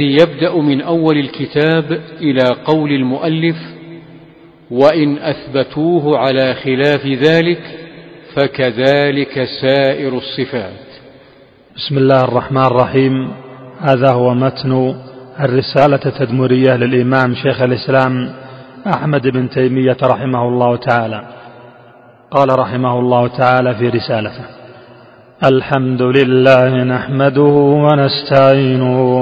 يبدأ من أول الكتاب إلى قول المؤلف وإن أثبتوه على خلاف ذلك فكذلك سائر الصفات. بسم الله الرحمن الرحيم. هذا هو متن الرسالة التدمرية للإمام شيخ الإسلام أحمد بن تيمية رحمه الله تعالى. قال رحمه الله تعالى في رسالته الحمد لله نحمده ونستعينه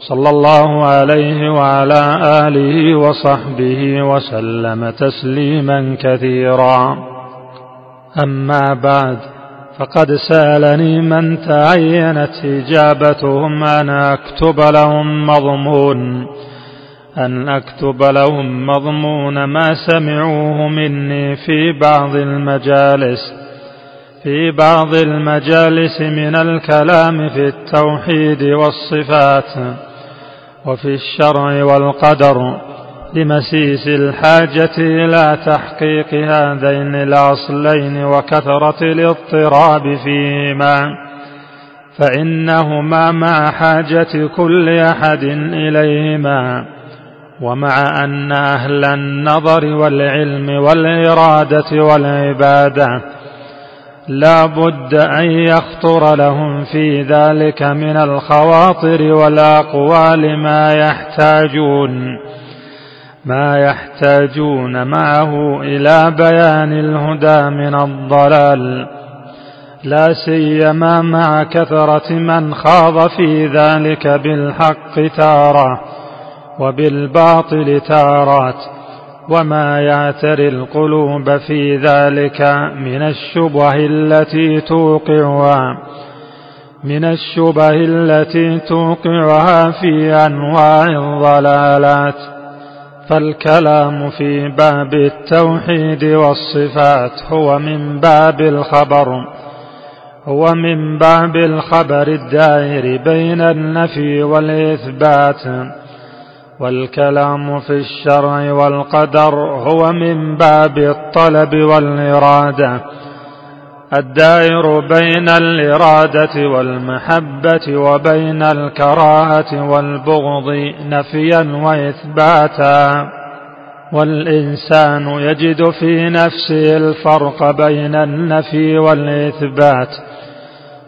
صلى الله عليه وعلى آله وصحبه وسلم تسليما كثيرا. أما بعد فقد سألني من تعينت إجابتهم أن أكتب لهم مضمون. أن أكتب لهم مضمون ما سمعوه مني في بعض المجالس في بعض المجالس من الكلام في التوحيد والصفات. وفي الشرع والقدر لمسيس الحاجة إلى تحقيق هذين الأصلين وكثرة الاضطراب فيهما فإنهما مع حاجة كل أحد إليهما ومع أن أهل النظر والعلم والإرادة والعبادة لا بد أن يخطر لهم في ذلك من الخواطر والأقوال ما يحتاجون ما يحتاجون معه إلى بيان الهدى من الضلال. لا سيما مع كثرة من خاض في ذلك بالحق تارة وبالباطل تارات. وما يعتري القلوب في ذلك من الشبه التي توقعها من الشبه التي توقعها في أنواع الضلالات. فالكلام في باب التوحيد والصفات هو من باب الخبر هو من باب الخبر الدائر بين النفي والإثبات. والكلام في الشرع والقدر هو من باب الطلب والإرادة. الدائر بين الإرادة والمحبة وبين الكراهة والبغض نفيا وإثباتا. والإنسان يجد في نفسه الفرق بين النفي والإثبات.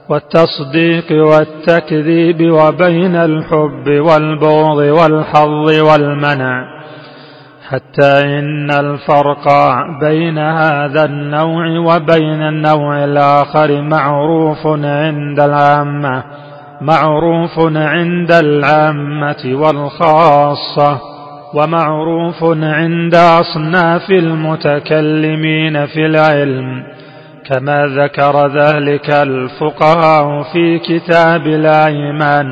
والتصديق والتكذيب وبين الحب والبغض والحظ والمنع. حتى إن الفرق بين هذا النوع وبين النوع الآخر معروف عند العامة معروف عند العامة والخاصة ومعروف عند أصناف المتكلمين في العلم. كما ذكر ذلك الفقهاء في كتاب الأيمان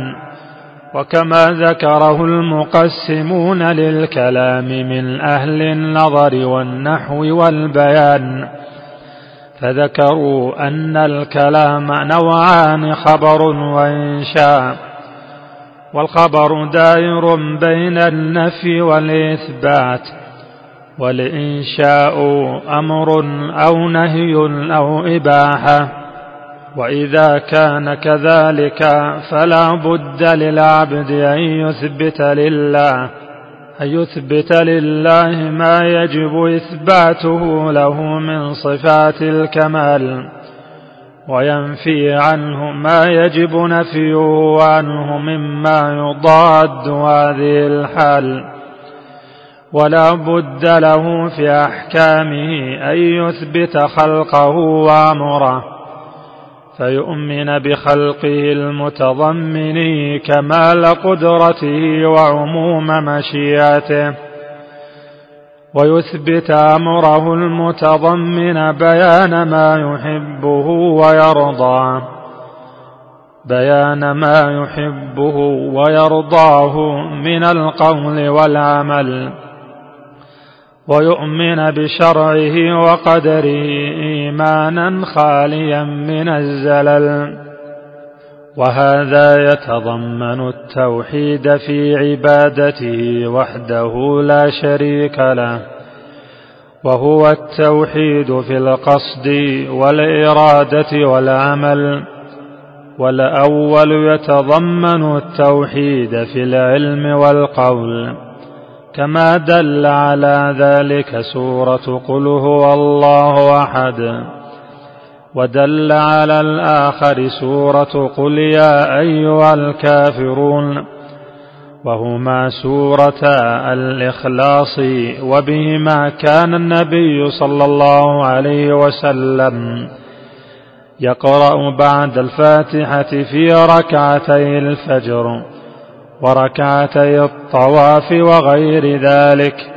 وكما ذكره المقسمون للكلام من أهل النظر والنحو والبيان. فذكروا أن الكلام نوعان خبر وإنشاء والخبر دائر بين النفي والإثبات. والإنشاء أمر أو نهي أو إباحة وإذا كان كذلك فلا بد للعبد أن يثبت لله أن يثبت لله ما يجب إثباته له من صفات الكمال وينفي عنه ما يجب نفيه عنه مما يضاد هذه الحال. ولا بد له في أحكامه أن يثبت خلقه وأمره فيؤمن بخلقه المتضمن كمال قدرته وعموم مشيئته ويثبت أمره المتضمن بيان ما يحبه ويرضى بيان ما يحبه ويرضاه من القول والعمل. ويؤمن بشرعه وقدره إيمانا خاليا من الزلل. وهذا يتضمن التوحيد في عبادته وحده لا شريك له وهو التوحيد في القصد والإرادة والعمل. والأول يتضمن التوحيد في العلم والقول. كما دل على ذلك سورة قل هو الله احد. ودل على الآخر سورة قل يا أيها الكافرون. وهما سورتا الإخلاص وبهما كان النبي صلى الله عليه وسلم يقرأ بعد الفاتحة في ركعتي الفجر. وركعتي الطواف وغير ذلك.